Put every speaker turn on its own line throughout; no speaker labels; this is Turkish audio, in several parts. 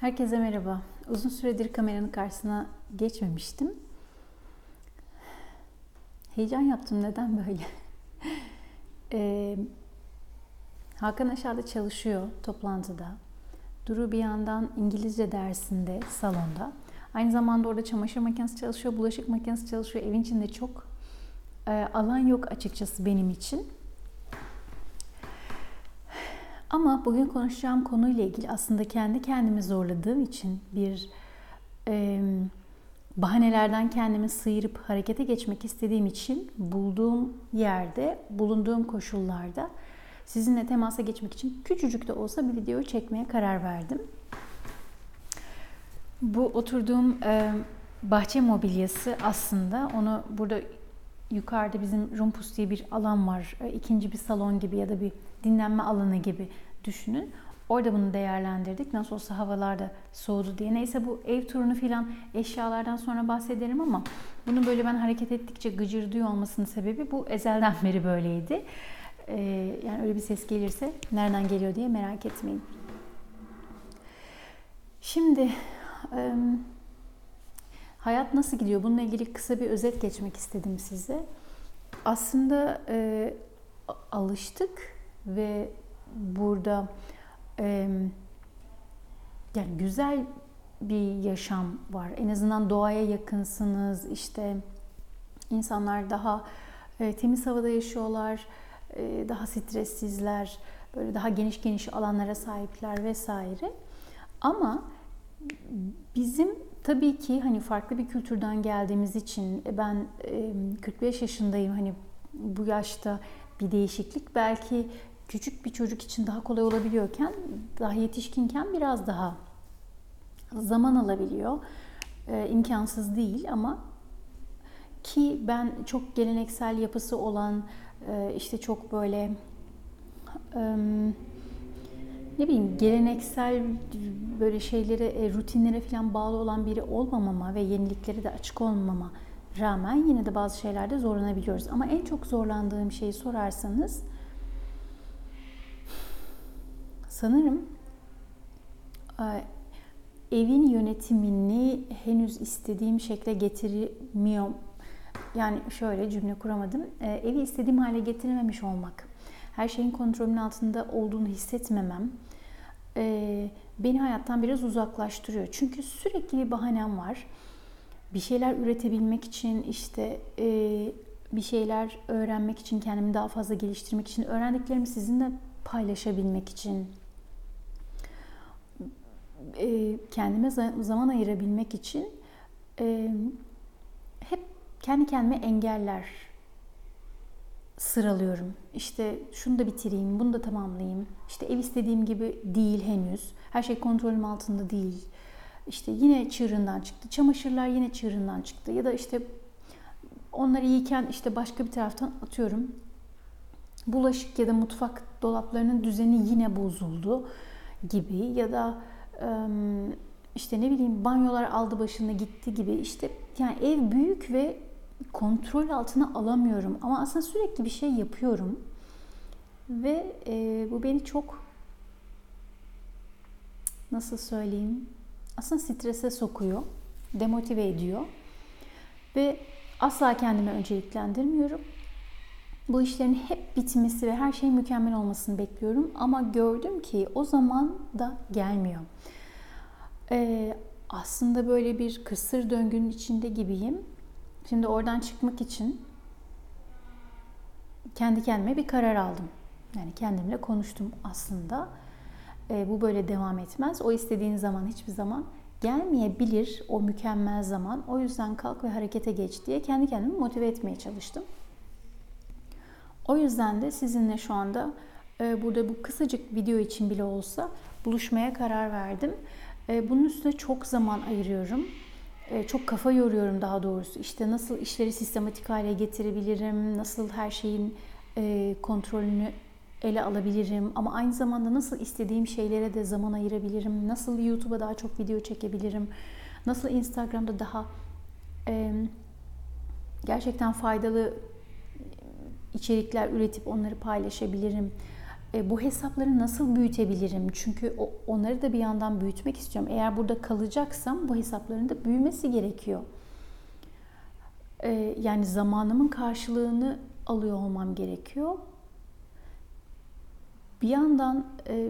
Herkese merhaba. Uzun süredir kameranın karşısına geçmemiştim. Heyecan yaptım. Neden böyle? ee, Hakan aşağıda çalışıyor toplantıda. Duru bir yandan İngilizce dersinde salonda. Aynı zamanda orada çamaşır makinesi çalışıyor, bulaşık makinesi çalışıyor. Evin içinde çok e, alan yok açıkçası benim için. Ama bugün konuşacağım konuyla ilgili aslında kendi kendimi zorladığım için bir e, bahanelerden kendimi sıyırıp harekete geçmek istediğim için bulduğum yerde, bulunduğum koşullarda sizinle temasa geçmek için küçücük de olsa bir video çekmeye karar verdim. Bu oturduğum e, bahçe mobilyası aslında onu burada yukarıda bizim Rumpus diye bir alan var. E, ikinci bir salon gibi ya da bir dinlenme alanı gibi düşünün. Orada bunu değerlendirdik. Nasıl olsa havalar da soğudu diye. Neyse bu ev turunu filan eşyalardan sonra bahsederim ama bunu böyle ben hareket ettikçe gıcırdıyor olmasının sebebi bu ezelden beri böyleydi. Ee, yani öyle bir ses gelirse nereden geliyor diye merak etmeyin. Şimdi e, hayat nasıl gidiyor? Bununla ilgili kısa bir özet geçmek istedim size. Aslında e, alıştık ve burada e, yani güzel bir yaşam var. En azından doğaya yakınsınız. İşte insanlar daha e, temiz havada yaşıyorlar, e, daha stressizler, böyle daha geniş geniş alanlara sahipler vesaire. Ama bizim tabii ki hani farklı bir kültürden geldiğimiz için e, ben e, 45 yaşındayım hani bu yaşta bir değişiklik belki küçük bir çocuk için daha kolay olabiliyorken daha yetişkinken biraz daha zaman alabiliyor. Ee, imkansız değil ama ki ben çok geleneksel yapısı olan e, işte çok böyle e, ne bileyim geleneksel böyle şeylere e, rutinlere falan bağlı olan biri olmamama ve yeniliklere de açık olmama rağmen yine de bazı şeylerde zorlanabiliyoruz. Ama en çok zorlandığım şeyi sorarsanız sanırım e, evin yönetimini henüz istediğim şekle getirmiyor. Yani şöyle cümle kuramadım. E, evi istediğim hale getirememiş olmak. Her şeyin kontrolümün altında olduğunu hissetmemem e, beni hayattan biraz uzaklaştırıyor. Çünkü sürekli bir bahanem var. Bir şeyler üretebilmek için işte bir şeyler öğrenmek için, kendimi daha fazla geliştirmek için, öğrendiklerimi sizinle paylaşabilmek için, e, kendime zaman ayırabilmek için e, hep kendi kendime engeller sıralıyorum. İşte şunu da bitireyim, bunu da tamamlayayım. İşte ev istediğim gibi değil henüz. Her şey kontrolüm altında değil. İşte yine çığırından çıktı. Çamaşırlar yine çığırından çıktı. Ya da işte onları yiyken işte başka bir taraftan atıyorum. Bulaşık ya da mutfak dolaplarının düzeni yine bozuldu gibi ya da işte ne bileyim banyolar aldı başını gitti gibi. İşte yani ev büyük ve kontrol altına alamıyorum. Ama aslında sürekli bir şey yapıyorum. Ve e, bu beni çok nasıl söyleyeyim aslında strese sokuyor, demotive ediyor. Ve asla kendimi önceliklendirmiyorum. Bu işlerin hep bitmesi ve her şeyin mükemmel olmasını bekliyorum ama gördüm ki o zaman da gelmiyor. Ee, aslında böyle bir kısır döngünün içinde gibiyim. Şimdi oradan çıkmak için kendi kendime bir karar aldım. Yani kendimle konuştum aslında. Ee, bu böyle devam etmez. O istediğin zaman hiçbir zaman gelmeyebilir o mükemmel zaman. O yüzden kalk ve harekete geç diye kendi kendimi motive etmeye çalıştım. O yüzden de sizinle şu anda e, burada bu kısacık video için bile olsa buluşmaya karar verdim. E, bunun üstüne çok zaman ayırıyorum. E, çok kafa yoruyorum daha doğrusu. İşte nasıl işleri sistematik hale getirebilirim, nasıl her şeyin kontrolünü ele alabilirim ama aynı zamanda nasıl istediğim şeylere de zaman ayırabilirim, nasıl YouTube'a daha çok video çekebilirim, nasıl Instagram'da daha gerçekten faydalı içerikler üretip onları paylaşabilirim. e, bu hesapları nasıl büyütebilirim? Çünkü onları da bir yandan büyütmek istiyorum. Eğer burada kalacaksam bu hesapların da büyümesi gerekiyor. E, yani zamanımın karşılığını alıyor olmam gerekiyor. Bir yandan e,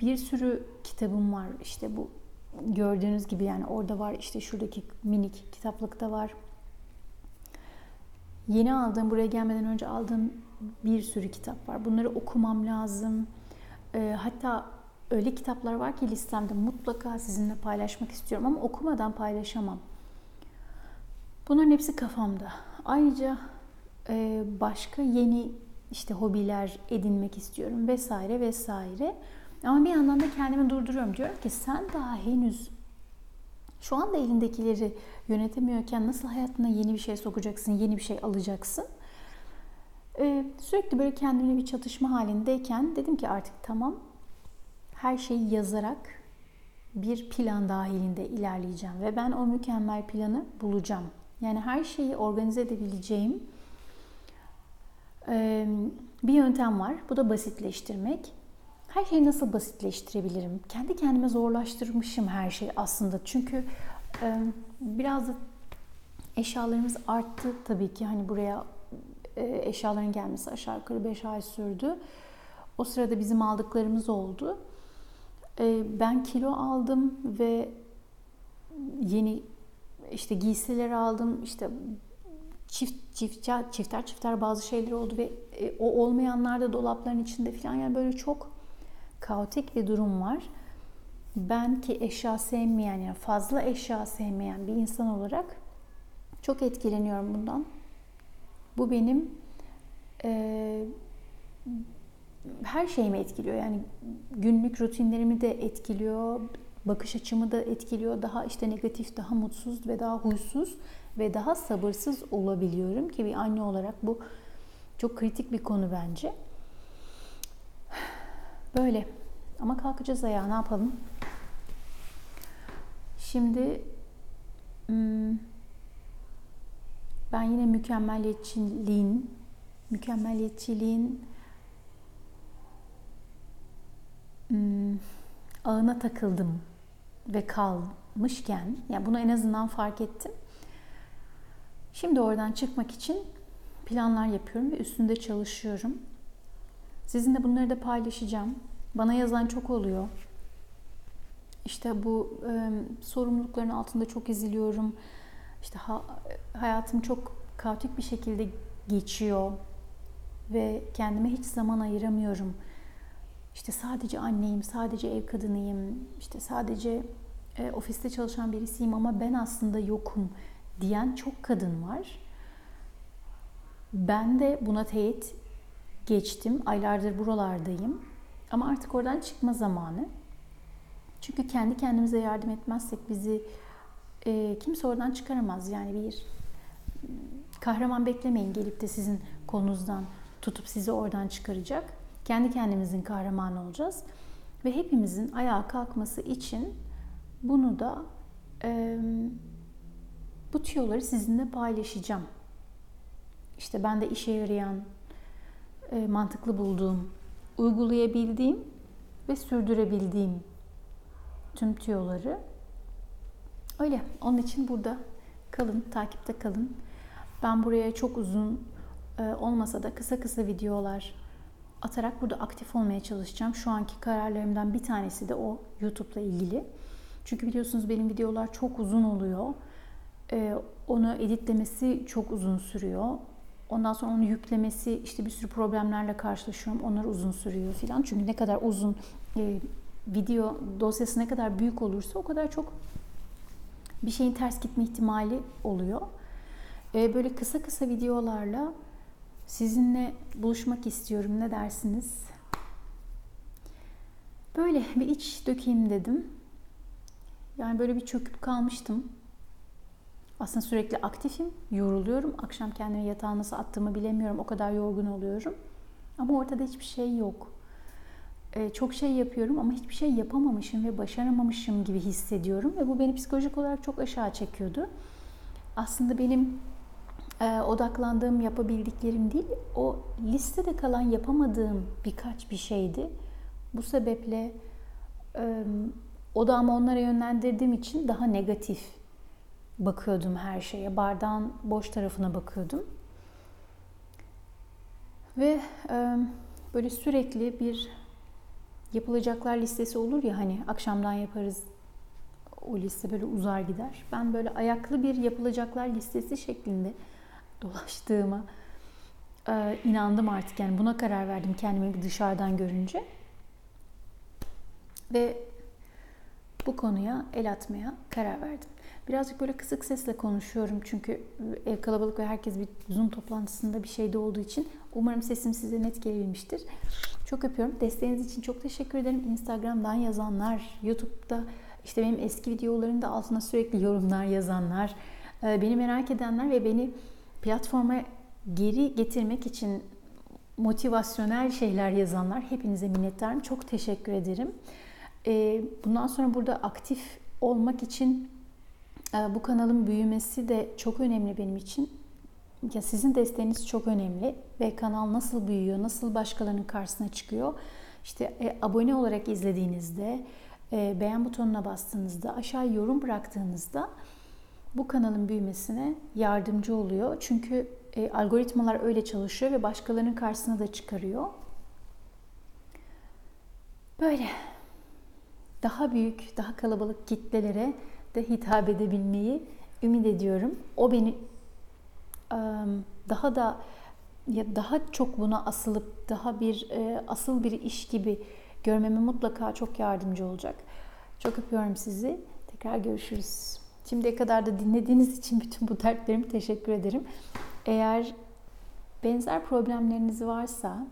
bir sürü kitabım var. İşte bu gördüğünüz gibi yani orada var işte şuradaki minik kitaplıkta var. Yeni aldığım, buraya gelmeden önce aldığım bir sürü kitap var. Bunları okumam lazım. E, hatta öyle kitaplar var ki listemde mutlaka sizinle paylaşmak istiyorum ama okumadan paylaşamam. Bunların hepsi kafamda. Ayrıca e, başka yeni işte hobiler edinmek istiyorum vesaire vesaire. Ama bir yandan da kendimi durduruyorum. Diyorum ki sen daha henüz şu anda elindekileri yönetemiyorken nasıl hayatına yeni bir şey sokacaksın, yeni bir şey alacaksın? Ee, sürekli böyle kendimle bir çatışma halindeyken dedim ki artık tamam her şeyi yazarak bir plan dahilinde ilerleyeceğim ve ben o mükemmel planı bulacağım. Yani her şeyi organize edebileceğim bir yöntem var. Bu da basitleştirmek. Her şeyi nasıl basitleştirebilirim? Kendi kendime zorlaştırmışım her şeyi aslında. Çünkü biraz da eşyalarımız arttı tabii ki. Hani buraya eşyaların gelmesi aşağı yukarı 5 ay sürdü. O sırada bizim aldıklarımız oldu. Ben kilo aldım ve yeni işte giysiler aldım. İşte çift çift çifter çifter bazı şeyler oldu ve e, o olmayanlar da dolapların içinde falan yani böyle çok kaotik bir durum var. Ben ki eşya sevmeyen yani fazla eşya sevmeyen bir insan olarak çok etkileniyorum bundan. Bu benim e, her şeyimi etkiliyor. Yani günlük rutinlerimi de etkiliyor, bakış açımı da etkiliyor. Daha işte negatif, daha mutsuz ve daha huysuz ve daha sabırsız olabiliyorum ki bir anne olarak bu çok kritik bir konu bence. Böyle. Ama kalkacağız ayağa ne yapalım? Şimdi hmm, ben yine mükemmeliyetçiliğin mükemmeliyetçiliğin hmm, ağına takıldım ve kalmışken, yani bunu en azından fark ettim. Şimdi oradan çıkmak için planlar yapıyorum ve üstünde çalışıyorum. Sizinle bunları da paylaşacağım. Bana yazan çok oluyor. İşte bu e, sorumlulukların altında çok eziliyorum. İşte ha, hayatım çok kaotik bir şekilde geçiyor ve kendime hiç zaman ayıramıyorum. İşte sadece anneyim, sadece ev kadınıyım, işte sadece e, ofiste çalışan birisiyim ama ben aslında yokum diyen çok kadın var. Ben de buna teyit geçtim. Aylardır buralardayım. Ama artık oradan çıkma zamanı. Çünkü kendi kendimize yardım etmezsek bizi e, kimse oradan çıkaramaz. Yani bir kahraman beklemeyin gelip de sizin kolunuzdan tutup sizi oradan çıkaracak. Kendi kendimizin kahramanı olacağız. Ve hepimizin ayağa kalkması için bunu da e, bu tüyoları sizinle paylaşacağım. İşte ben de işe yarayan, e, mantıklı bulduğum, uygulayabildiğim ve sürdürebildiğim tüm tüyoları. Öyle. Onun için burada kalın, takipte kalın. Ben buraya çok uzun e, olmasa da kısa kısa videolar atarak burada aktif olmaya çalışacağım. Şu anki kararlarımdan bir tanesi de o YouTube'la ilgili. Çünkü biliyorsunuz benim videolar çok uzun oluyor. Ee, onu editlemesi çok uzun sürüyor. Ondan sonra onu yüklemesi işte bir sürü problemlerle karşılaşıyorum. Onlar uzun sürüyor filan. Çünkü ne kadar uzun e, video dosyası ne kadar büyük olursa o kadar çok bir şeyin ters gitme ihtimali oluyor. E, böyle kısa kısa videolarla sizinle buluşmak istiyorum. Ne dersiniz? Böyle bir iç dökeyim dedim. Yani böyle bir çöküp kalmıştım. Aslında sürekli aktifim, yoruluyorum. Akşam kendimi yatağa nasıl attığımı bilemiyorum. O kadar yorgun oluyorum. Ama ortada hiçbir şey yok. Ee, çok şey yapıyorum ama hiçbir şey yapamamışım ve başaramamışım gibi hissediyorum. Ve bu beni psikolojik olarak çok aşağı çekiyordu. Aslında benim e, odaklandığım yapabildiklerim değil, o listede kalan yapamadığım birkaç bir şeydi. Bu sebeple e, odağımı onlara yönlendirdiğim için daha negatif bakıyordum her şeye. Bardağın boş tarafına bakıyordum. Ve e, böyle sürekli bir yapılacaklar listesi olur ya hani akşamdan yaparız o liste böyle uzar gider. Ben böyle ayaklı bir yapılacaklar listesi şeklinde dolaştığıma e, inandım artık. Yani buna karar verdim kendimi dışarıdan görünce. Ve bu konuya el atmaya karar verdim. Birazcık böyle kısık sesle konuşuyorum çünkü ev kalabalık ve herkes bir Zoom toplantısında bir şeyde olduğu için umarım sesim size net gelebilmiştir. Çok öpüyorum. Desteğiniz için çok teşekkür ederim. Instagram'dan yazanlar, YouTube'da işte benim eski videoların da altına sürekli yorumlar yazanlar, e, beni merak edenler ve beni platforma geri getirmek için motivasyonel şeyler yazanlar hepinize minnettarım. Çok teşekkür ederim. E, bundan sonra burada aktif olmak için e, bu kanalın büyümesi de çok önemli benim için. Ya sizin desteğiniz çok önemli ve kanal nasıl büyüyor, nasıl başkalarının karşısına çıkıyor. İşte e, abone olarak izlediğinizde, e, beğen butonuna bastığınızda, aşağı yorum bıraktığınızda bu kanalın büyümesine yardımcı oluyor. Çünkü e, algoritmalar öyle çalışıyor ve başkalarının karşısına da çıkarıyor. Böyle daha büyük, daha kalabalık kitlelere de hitap edebilmeyi ümit ediyorum. O beni daha da ya daha çok buna asılıp daha bir asıl bir iş gibi görmeme mutlaka çok yardımcı olacak. Çok öpüyorum sizi. Tekrar görüşürüz. Şimdiye kadar da dinlediğiniz için bütün bu dertlerimi teşekkür ederim. Eğer benzer problemleriniz varsa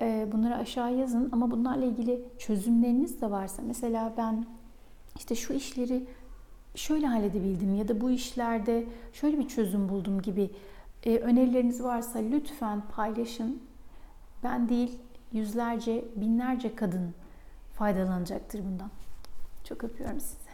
bunları aşağı yazın ama bunlarla ilgili çözümleriniz de varsa mesela ben işte şu işleri şöyle halledebildim ya da bu işlerde şöyle bir çözüm buldum gibi e, önerileriniz varsa lütfen paylaşın. Ben değil yüzlerce, binlerce kadın faydalanacaktır bundan. Çok öpüyorum sizi.